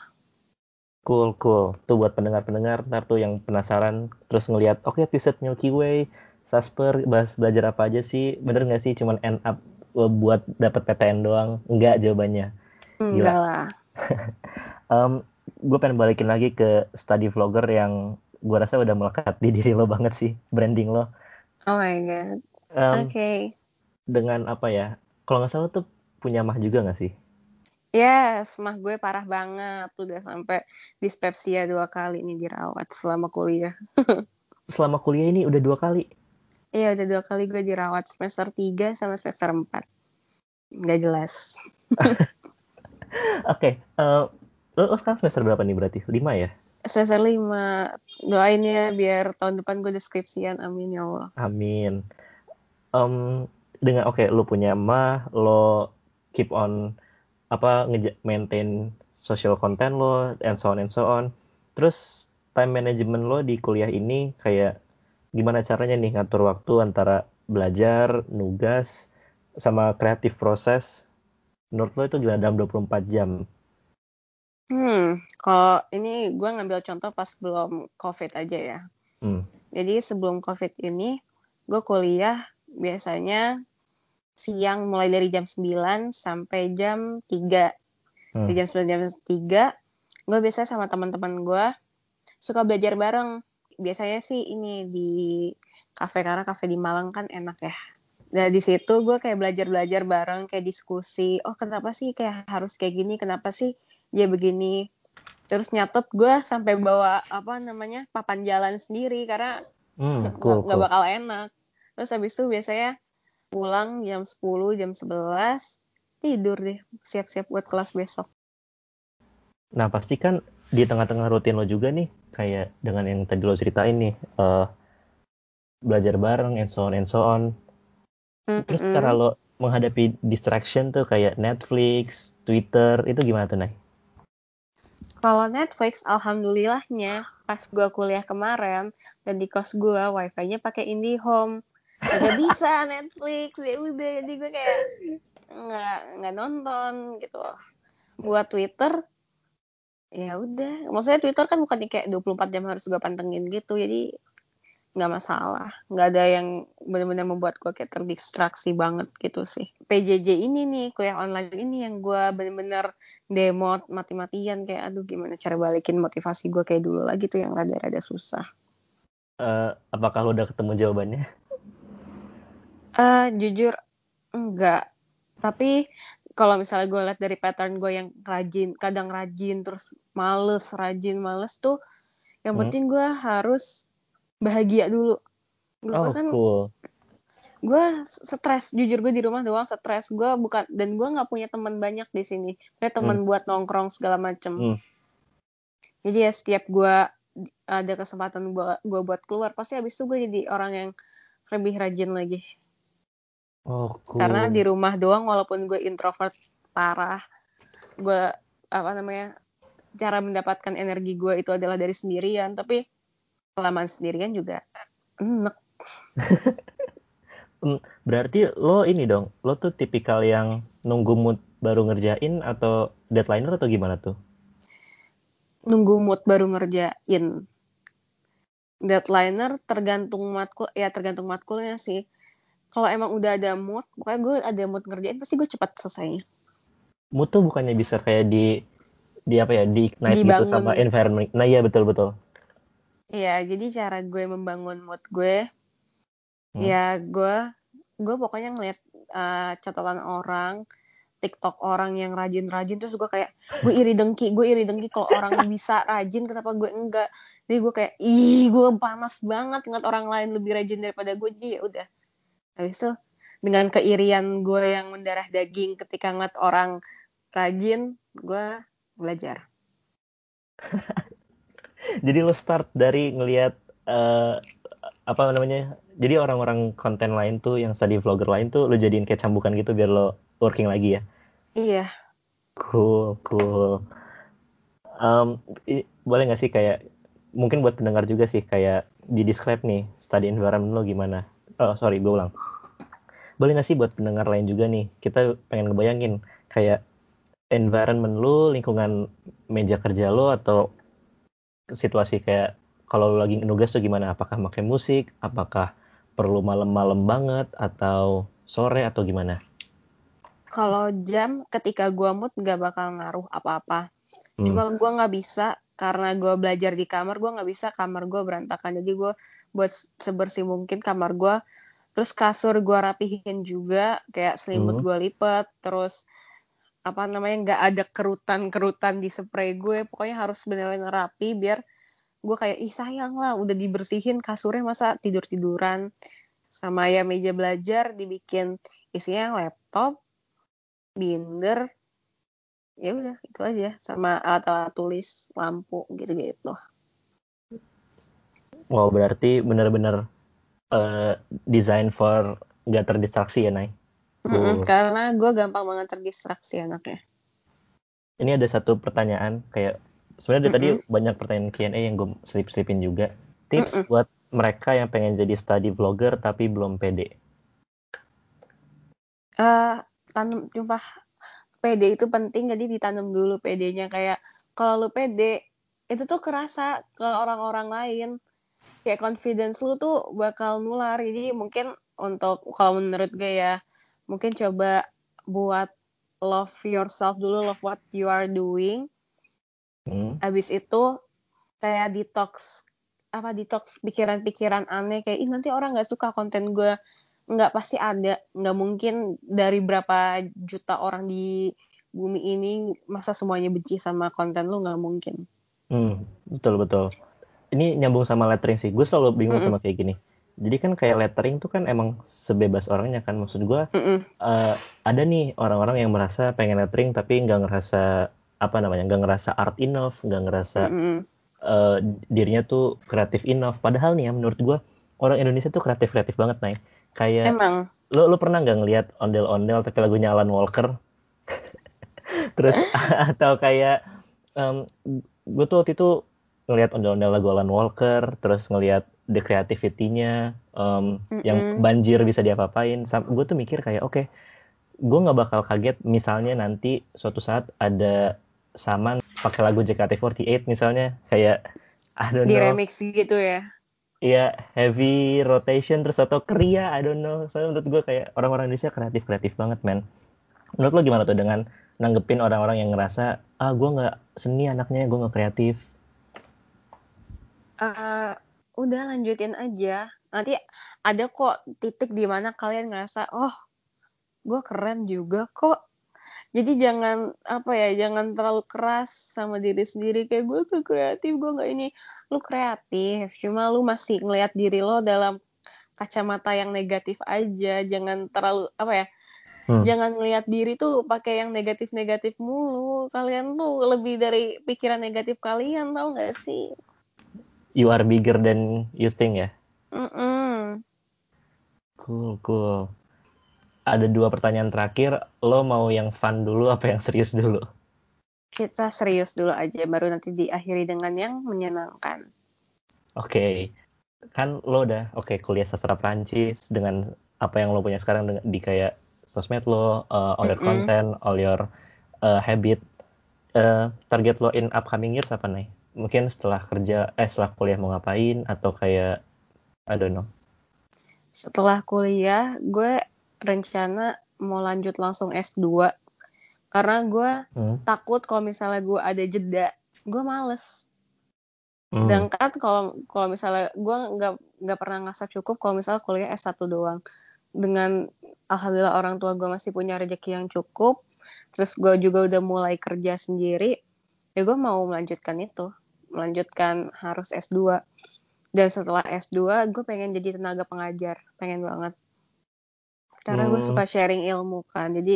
Cool, cool. Tuh buat pendengar-pendengar, ntar tuh yang penasaran, terus ngelihat, oke episode Milky Way, Sasper, bahas belajar apa aja sih? Bener nggak sih cuman end up eh, buat dapat PTN doang? Enggak jawabannya. Enggak lah. [LAUGHS] Em, gue pengen balikin lagi ke study vlogger yang gue rasa udah melekat di diri lo banget sih, branding lo. Oh my god. Em, Oke. Dengan apa ya? Kalau nggak salah tuh punya mah juga nggak sih? Yes, mah gue parah banget. Udah sampai dispepsia dua kali nih dirawat selama kuliah. [LAUGHS] Selama kuliah ini udah dua kali. Iya, udah dua kali gue dirawat semester 3 sama semester 4. Nggak jelas. [LAUGHS] Oke, eh, lo, lo sekarang semester berapa nih berarti? Lima ya? Semester 5. Doain ya biar tahun depan gue deskripsian. Amin ya Allah. Amin. Em, dengan oke, lo punya mah, lo keep on apa maintain social content lo, and so on and so on. Terus time management lo di kuliah ini kayak gimana caranya nih ngatur waktu antara belajar, nugas, sama kreatif proses? Menurut lo itu gimana dalam 24 jam? Hmm, kalau ini gue ngambil contoh pas belum COVID aja ya. Hmm. Jadi sebelum COVID ini, gue kuliah biasanya siang mulai dari jam 9 sampai jam 3. Hmm. Di jam 9 jam 3, gue biasanya sama teman-teman gue suka belajar bareng. Biasanya sih ini di kafe karena kafe di Malang kan enak ya. Nah di situ gue kayak belajar-belajar bareng, kayak diskusi. Oh kenapa sih kayak harus kayak gini? Kenapa sih dia begini? Terus nyatet gue sampai bawa apa namanya papan jalan sendiri karena Hmm, cool, nggak cool. bakal enak. Terus habis itu biasanya pulang jam 10, jam 11, tidur deh, siap-siap buat kelas besok. Nah, pasti kan di tengah-tengah rutin lo juga nih, kayak dengan yang tadi lo ceritain nih, eh, belajar bareng, and so on, and so on. Terus Mm-mm. cara lo menghadapi distraction tuh kayak Netflix, Twitter, itu gimana tuh, Nay? Kalau Netflix, alhamdulillahnya pas gua kuliah kemarin dan di kos gua wifi-nya pakai IndiHome. Gak bisa Netflix, ya udah jadi gue kayak nggak nggak nonton gitu. Buat Twitter, ya udah. Maksudnya Twitter kan bukan kayak 24 jam harus gue pantengin gitu, jadi nggak masalah. Nggak ada yang benar-benar membuat gue kayak terdistraksi banget gitu sih. PJJ ini nih, kuliah online ini yang gue bener-bener demot mati-matian kayak aduh gimana cara balikin motivasi gue kayak dulu lagi tuh yang rada-rada susah. Eh, apakah lo udah ketemu jawabannya? Eh jujur enggak. Tapi kalau misalnya gue lihat dari pattern gue yang rajin, kadang rajin terus males, rajin males tuh yang Hmm. penting gue harus bahagia dulu. Gue Oh, kan cool. gue stres jujur gue di rumah doang stres gue bukan dan gue nggak punya teman banyak di sini kayak teman buat nongkrong segala macem Hmm. jadi ya setiap gue ada kesempatan gue gue buat keluar pasti habis itu gue jadi orang yang lebih rajin lagi Oh, cool. karena di rumah doang walaupun gue introvert parah gue apa namanya cara mendapatkan energi gue itu adalah dari sendirian tapi kelamaan sendirian juga enak [LAUGHS] Hmm, Berarti lo ini dong, lo tuh tipikal yang nunggu mood baru ngerjain atau deadlineer atau gimana tuh? nunggu mood baru ngerjain deadlineer tergantung matkul ya tergantung matkulnya sih kalau emang udah ada mood pokoknya gue ada mood ngerjain pasti gue cepat selesainya Mood tuh bukannya bisa kayak di di apa ya di night gitu Dibangun. sama environment nah iya betul betul Iya, jadi cara gue membangun mood gue, Hmm. ya gue, gue pokoknya ngeliat uh, catatan orang, TikTok orang yang rajin-rajin, terus gue kayak, gue iri dengki, gue iri dengki kalau orang [LAUGHS] bisa rajin, kenapa gue enggak? Jadi gue kayak, ih, gue panas banget ngeliat orang lain lebih rajin daripada gue, jadi ya udah. Habis itu, dengan keirian gue yang mendarah daging ketika ngeliat orang rajin, gue belajar. [LAUGHS] jadi lo start dari ngelihat eh, apa namanya jadi orang-orang konten lain tuh yang study vlogger lain tuh lo jadiin kayak cambukan gitu biar lo working lagi ya? Iya, cool cool. I- boleh nggak sih kayak mungkin buat pendengar juga sih kayak di describe nih study environment lo gimana? Oh sorry gue ulang boleh nggak sih buat pendengar lain juga nih kita pengen ngebayangin kayak environment lo lingkungan meja kerja lo atau situasi kayak kalau lo lagi nugas tuh gimana apakah pakai musik apakah perlu malam-malam banget atau sore atau gimana kalau jam ketika gue mood gak bakal ngaruh apa-apa. Hmm. Cuma gue nggak bisa karena gue belajar di kamar, gue nggak bisa kamar gue berantakan. Jadi gue buat sebersih mungkin kamar gue. Terus kasur gue rapihin juga, kayak selimut Hmm. gue lipet. Terus apa namanya nggak ada kerutan-kerutan di spray gue. Pokoknya harus benar-benar rapi biar gue kayak ih sayang lah udah dibersihin kasurnya masa tidur tiduran sama ya meja belajar dibikin isinya laptop binder ya udah itu aja sama alat-alat tulis lampu gitu-gitu wow berarti benar-benar eh, design for nggak terdistraksi ya Nay? Cool. karena gue gampang banget terdistraksi anaknya. Ini ada satu pertanyaan kayak sebenarnya dari tadi banyak pertanyaan Q&A yang gue selip-selipin juga. Tips Mm-mm. buat mereka yang pengen jadi study vlogger tapi belum pede. Eh tanam sumpah PD itu penting jadi ditanam dulu PD-nya kayak kalau lu pede itu tuh kerasa ke orang-orang lain kayak confidence lu tuh bakal nular. Jadi mungkin untuk kalau menurut gue ya mungkin coba buat love yourself dulu love what you are doing. Hmm. habis itu kayak detox apa detox pikiran-pikiran aneh kayak ih nanti orang nggak suka konten gue. Nggak pasti ada. Nggak mungkin dari berapa juta orang di bumi ini masa semuanya benci sama konten lu nggak mungkin. Hmm, betul betul. Ini nyambung sama lettering sih. Gue selalu bingung Mm-mm. sama kayak gini. Jadi kan kayak lettering tuh kan emang sebebas orangnya kan. Maksud gue Mm-mm. eh, ada nih orang-orang yang merasa pengen lettering tapi nggak ngerasa apa namanya, nggak ngerasa art enough, nggak ngerasa Mm-mm. eh, dirinya tuh kreatif enough. Padahal nih ya menurut gue orang Indonesia tuh kreatif kreatif banget nih. Kayak emang lo lo pernah nggak ngelihat ondel-ondel tapi lagunya Alan Walker? [LAUGHS] Terus [LAUGHS] atau kayak gue tuh waktu itu ngelihat ondel-ondel lagu Alan Walker, terus ngelihat the creativity-nya em, yang Mm-mm. banjir bisa diapa-apain. Gue tuh mikir kayak oke, gue nggak bakal kaget misalnya nanti suatu saat ada Saman pakai lagu JKT48 misalnya kayak I don't di know, remix gitu ya ya heavy rotation terus atau Korea, I don't know. Soalnya menurut gue kayak orang-orang Indonesia kreatif kreatif banget men. Menurut lo gimana tuh dengan nanggepin orang-orang yang ngerasa ah gue nggak seni anaknya, gue nggak kreatif. Eh, udah lanjutin aja. Nanti ada kok titik di mana kalian ngerasa oh gue keren juga kok. Jadi jangan apa ya jangan terlalu keras sama diri sendiri. Kayak gue tuh kreatif gue nggak ini. Lu kreatif cuma lu masih ngelihat diri lo dalam kacamata yang negatif aja. Jangan terlalu apa ya Hmm. jangan ngelihat diri tuh pakai yang negatif-negatif mulu. Kalian tuh lebih dari pikiran negatif kalian tau gak sih You are bigger than you think ya. Mm-mm. Cool, cool. Ada dua pertanyaan terakhir. Lo mau yang fun dulu apa yang serius dulu? kita serius dulu aja baru nanti diakhiri dengan yang menyenangkan Oke. Kan lo udah oke kuliah sastra Prancis dengan apa yang lo punya sekarang di kayak sosmed lo, uh, all your content, all your uh, habit. Uh, target lo in upcoming years apa nih? Mungkin setelah kerja, eh setelah kuliah mau ngapain atau kayak I don't know. setelah kuliah gue rencana mau lanjut langsung S2 karena gue Hmm. takut kalau misalnya gue ada jeda gue males Hmm. sedangkan kalau kalau misalnya gue nggak nggak pernah ngerasa cukup kalau misalnya kuliah S1 doang dengan alhamdulillah orang tua gue masih punya rezeki yang cukup terus gue juga udah mulai kerja sendiri ya gue mau melanjutkan itu melanjutkan harus S2 dan setelah S2 gue pengen jadi tenaga pengajar. Pengen banget. Karena gue Hmm. suka sharing ilmu kan. Jadi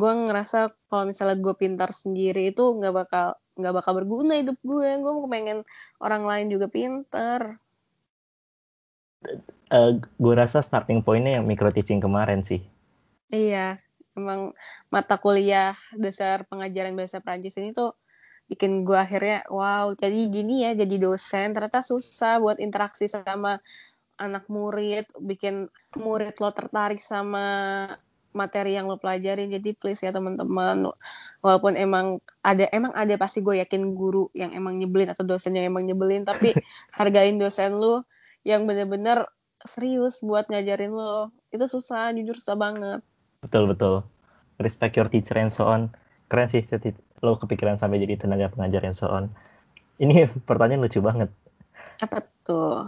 gue ngerasa kalau misalnya gue pintar sendiri itu nggak bakal nggak bakal berguna hidup gue gue pengen orang lain juga pintar. Eh, gue rasa starting pointnya yang micro teaching kemarin sih. iya. Emang mata kuliah dasar pengajaran bahasa Prancis ini tuh bikin gue akhirnya wow jadi gini ya jadi dosen ternyata susah buat interaksi sama anak murid bikin murid lo tertarik sama materi yang lo pelajarin jadi please ya teman-teman walaupun emang ada emang ada pasti gue yakin guru yang emang nyebelin atau dosen yang emang nyebelin tapi [LAUGHS] hargain dosen lo yang bener-bener serius buat ngajarin lo itu susah jujur susah banget Betul betul. Respect your teacher and so on. Keren sih lo kepikiran sampai jadi tenaga pengajar and so on. Ini [LAUGHS] pertanyaan lucu banget. apa tuh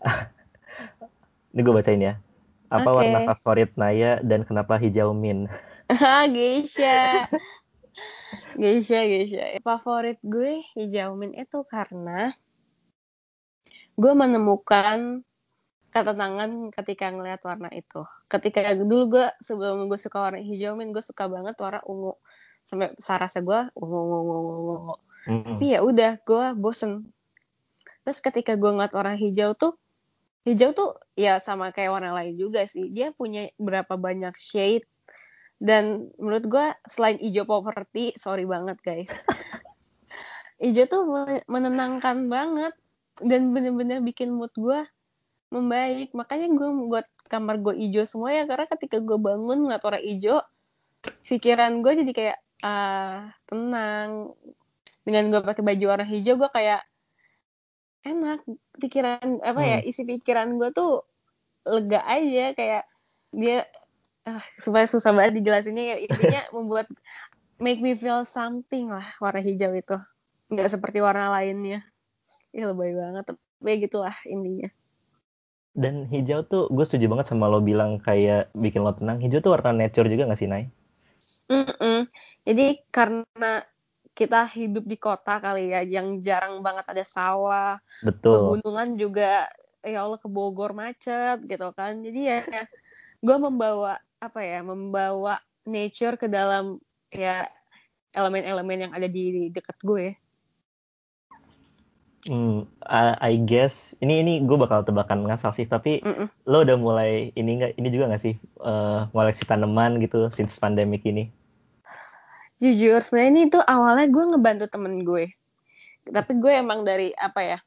[LAUGHS] Ini gue bacain ya. Apa Oke. warna favorit Naya dan kenapa hijau min? [LAUGHS] Geisha. Geisha, Geisha. Favorit gue hijau mint itu karena gue menemukan ketenangan ketika ngeliat warna itu. Ketika dulu gue sebelum gue suka warna hijau mint, gue suka banget warna ungu. Sampai sarasnya gue ungu, ungu, ungu, ungu, ungu. Hmm. Tapi ya udah, gue bosen. Terus ketika gue ngeliat warna hijau tuh, hijau tuh ya sama kayak warna lain juga sih. Dia punya berapa banyak shade. Dan menurut gue selain hijau poverty, sorry banget guys. [LAUGHS] hijau tuh me- menenangkan banget. Dan bener-bener bikin mood gue membaik. Makanya gue membuat kamar gue hijau semua ya. Karena ketika gue bangun ngeliat warna hijau, pikiran gue jadi kayak ah tenang. Dengan gue pakai baju warna hijau, gue kayak enak pikiran apa ya Hmm. isi pikiran gue tuh lega aja kayak dia ah, supaya susah banget dijelasinnya ya intinya [LAUGHS] membuat make me feel something lah warna hijau itu nggak seperti warna lainnya ya lebay banget tapi ya gitulah intinya Dan hijau tuh gue setuju banget sama lo bilang kayak bikin lo tenang. Hijau tuh warna nature juga gak sih, Nay? Mm-mm. jadi karena kita hidup di kota kali ya yang jarang banget ada sawah Betul. pegunungan juga ya Allah ke Bogor macet gitu kan jadi ya gue membawa apa ya membawa nature ke dalam ya elemen-elemen yang ada di dekat gue Hmm, I, I guess ini ini gue bakal tebakan ngasal sih, tapi Mm-mm. lo udah mulai ini nggak ini juga nggak sih eh ngoleksi tanaman gitu since pandemic ini? jujur sebenarnya ini tuh awalnya gue ngebantu temen gue tapi gue emang dari apa ya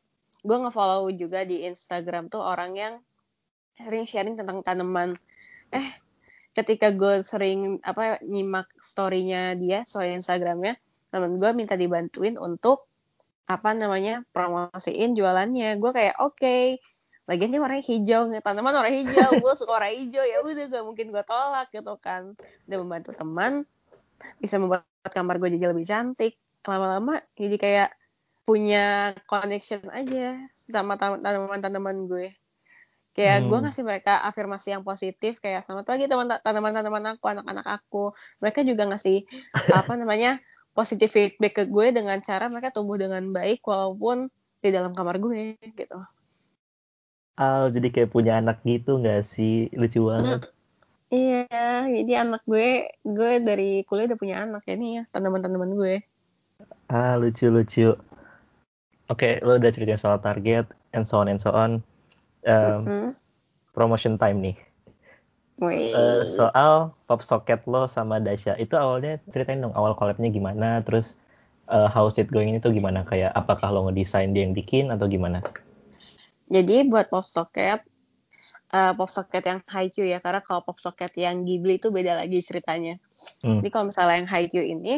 gue ngefollow juga di Instagram tuh orang yang sering sharing tentang tanaman eh ketika gue sering apa nyimak storynya dia story Instagramnya temen gue minta dibantuin untuk apa namanya promosiin jualannya. Gue kayak oke. Lagian dia warnanya hijau tanaman warna hijau. Gue suka warna hijau. Ya udah gak mungkin gue tolak gitu kan. Udah membantu teman bisa membuat kamar gue jadi lebih cantik. Lama-lama jadi kayak punya connection aja sama tanaman-tanaman gue. Kayak gue Hmm. ngasih mereka afirmasi yang positif kayak selamat pagi teman tanaman-tanaman aku anak-anak aku. Mereka juga ngasih apa namanya positif feedback ke gue dengan cara mereka tumbuh dengan baik walaupun di dalam kamar gue gitu Al jadi kayak punya anak gitu nggak sih? Lucu banget. iya jadi anak gue gue dari kuliah udah punya anak ya nih ya tanaman-tanaman gue Ah lucu lucu. Oke, lo udah ceritain soal target and so on and so on. Em, Hmm. promotion time nih. Eh, soal pop socket lo sama Dasha itu awalnya ceritain dong awal collabnya gimana, terus eh, how's it going itu gimana? Kayak apakah lo ngedesain dia yang bikin atau gimana? Jadi buat pop socket, eh, pop socket yang Haikyuu ya, karena kalau pop socket yang Ghibli itu beda lagi ceritanya. Hmm. Jadi kalau misalnya yang Haikyuu ini,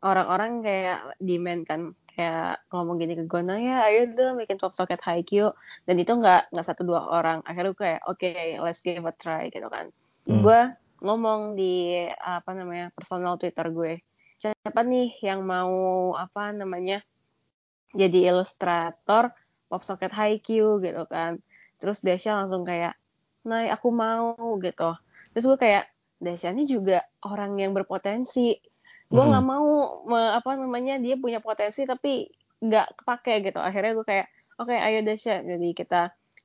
orang-orang kayak demand kan, kayak ngomong gini ke gue, nah ya ayo dong bikin pop socket Haikyuu. Dan itu nggak nggak satu dua orang. Akhirnya gue kayak, oke let's give a try gitu kan. Hmm. Gue ngomong di apa namanya personal Twitter gue siapa nih yang mau apa namanya jadi ilustrator pop socket Haikyuu gitu kan terus Desha langsung kayak nah aku mau gitu terus gue kayak Desha ini juga orang yang berpotensi gue nggak hmm. mau me, apa namanya dia punya potensi tapi nggak kepake gitu. Akhirnya gue kayak oke okay, ayo Desha jadi kita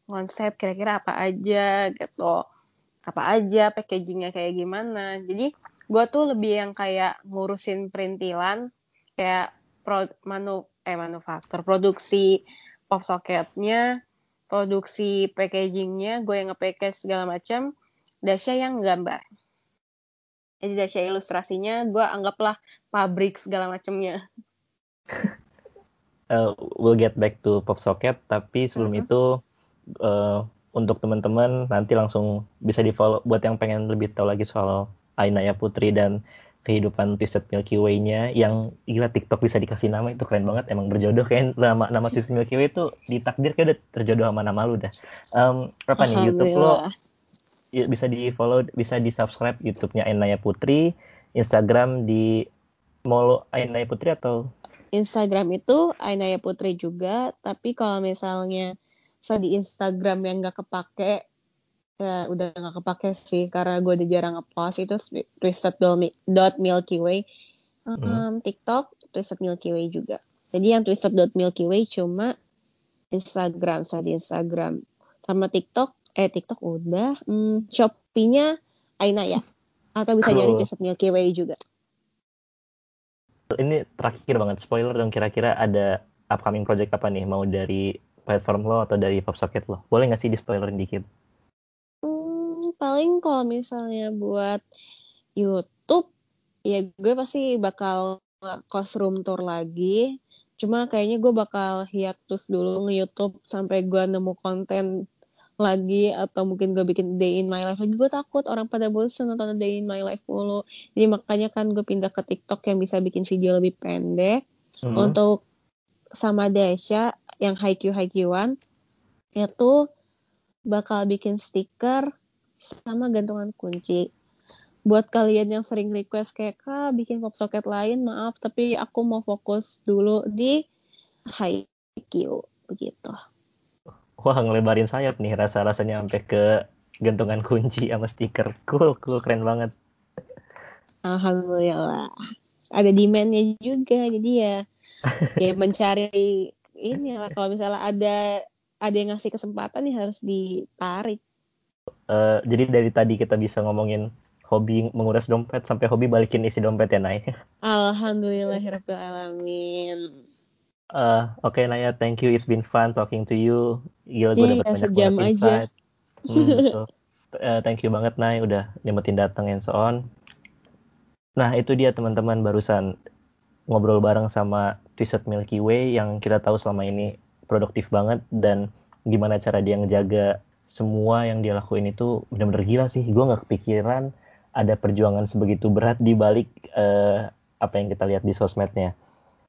konsep kira-kira apa aja gitu. Apa aja packagingnya kayak gimana. Jadi gue tuh lebih yang kayak ngurusin perintilan kayak pro, manu eh manufaktur produksi pop socketnya produksi packagingnya gue yang nge segala macam Dasya yang gambar jadi Dasya ilustrasinya gue anggaplah pabrik segala macamnya. Uh, we'll get back to pop socket tapi sebelum -huh. itu uh, untuk teman-teman nanti langsung bisa di follow buat yang pengen lebih tahu lagi soal Ainaya Putri dan kehidupan Twisted Milky Way-nya yang gila TikTok bisa dikasih nama itu keren banget emang berjodoh kan [LAUGHS] nama nama [LAUGHS] Twisted Milky Way itu ditakdir kayak udah terjodoh sama nama lu dah. Um, apa nih YouTube lo bisa di follow bisa di subscribe YouTube-nya Ainaya Putri Instagram di mau Ainaya Putri atau? Instagram itu Ainaya Putri juga tapi kalau misalnya so di Instagram yang nggak kepake ya udah nggak kepake sih karena gue udah jarang ngepost itu twisted dot milky way. Um, hmm. TikTok twisted milky way juga. Jadi yang twisted dot milky way cuma Instagram saya di Instagram. Sama TikTok eh TikTok udah hmm, Shopee-nya Aina ya atau bisa jadi milky way juga ini terakhir banget spoiler dong kira-kira ada upcoming project apa nih mau dari platform lo atau dari PopSocket lo? Boleh nggak sih di spoilerin dikit? Hmm, paling kalau misalnya buat YouTube, ya gue pasti bakal cost room tour lagi. Cuma kayaknya gue bakal hiatus dulu nge-YouTube sampai gue nemu konten lagi atau mungkin gue bikin day in my life lagi gue takut orang pada bosan nonton day in my life mulu jadi makanya kan gue pindah ke TikTok yang bisa bikin video lebih pendek hmm. untuk sama Desha yang Haikyuu Haikyuan itu bakal bikin stiker sama gantungan kunci. Buat kalian yang sering request kayak kak bikin pop socket lain, maaf tapi aku mau fokus dulu di Haikyuu begitu. Wah ngelebarin sayap nih rasa-rasanya sampai ke gantungan kunci sama stiker. Cool, cool, keren banget. Alhamdulillah. Ada demandnya juga, jadi ya kayak [LAUGHS] mencari ini lah kalau misalnya ada ada yang ngasih kesempatan nih harus ditarik. Uh, jadi dari tadi kita bisa ngomongin hobi menguras dompet sampai hobi balikin isi dompet ya Nay. [LAUGHS] Alhamdulillahirobbilalamin. Uh, Oke okay, Naya, thank you. It's been fun talking to you. Gila gue yeah, dapat banyak banget insight. [LAUGHS] Hmm, uh, thank you banget Nay udah nyempetin datang and so on. Nah itu dia teman-teman barusan ngobrol bareng sama Twisted Milky Way yang kita tahu selama ini produktif banget dan gimana cara dia ngejaga semua yang dia lakuin itu benar-benar gila sih. Gue nggak kepikiran ada perjuangan sebegitu berat di balik uh, apa yang kita lihat di sosmednya.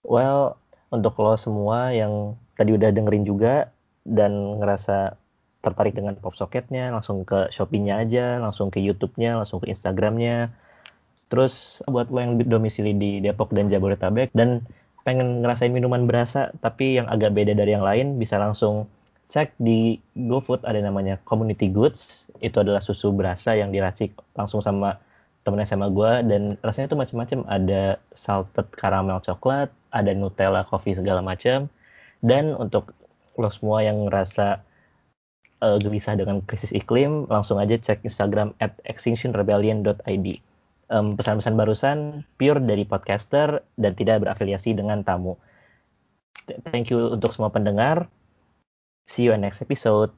Well, untuk lo semua yang tadi udah dengerin juga dan ngerasa tertarik dengan pop socketnya, langsung ke Shopee-nya aja, langsung ke YouTube-nya, langsung ke Instagram-nya. Terus buat lo yang domisili di Depok dan Jabodetabek dan pengen ngerasain minuman berasa tapi yang agak beda dari yang lain bisa langsung cek di GoFood ada namanya Community Goods. Itu adalah susu berasa yang diracik langsung sama temen sama gue dan rasanya itu macam-macam ada salted caramel coklat ada Nutella coffee segala macam dan untuk lo semua yang ngerasa uh, gelisah dengan krisis iklim langsung aja cek Instagram at extinctionrebellion.id um, pesan-pesan barusan pure dari podcaster dan tidak berafiliasi dengan tamu. Thank you untuk semua pendengar. See you in next episode.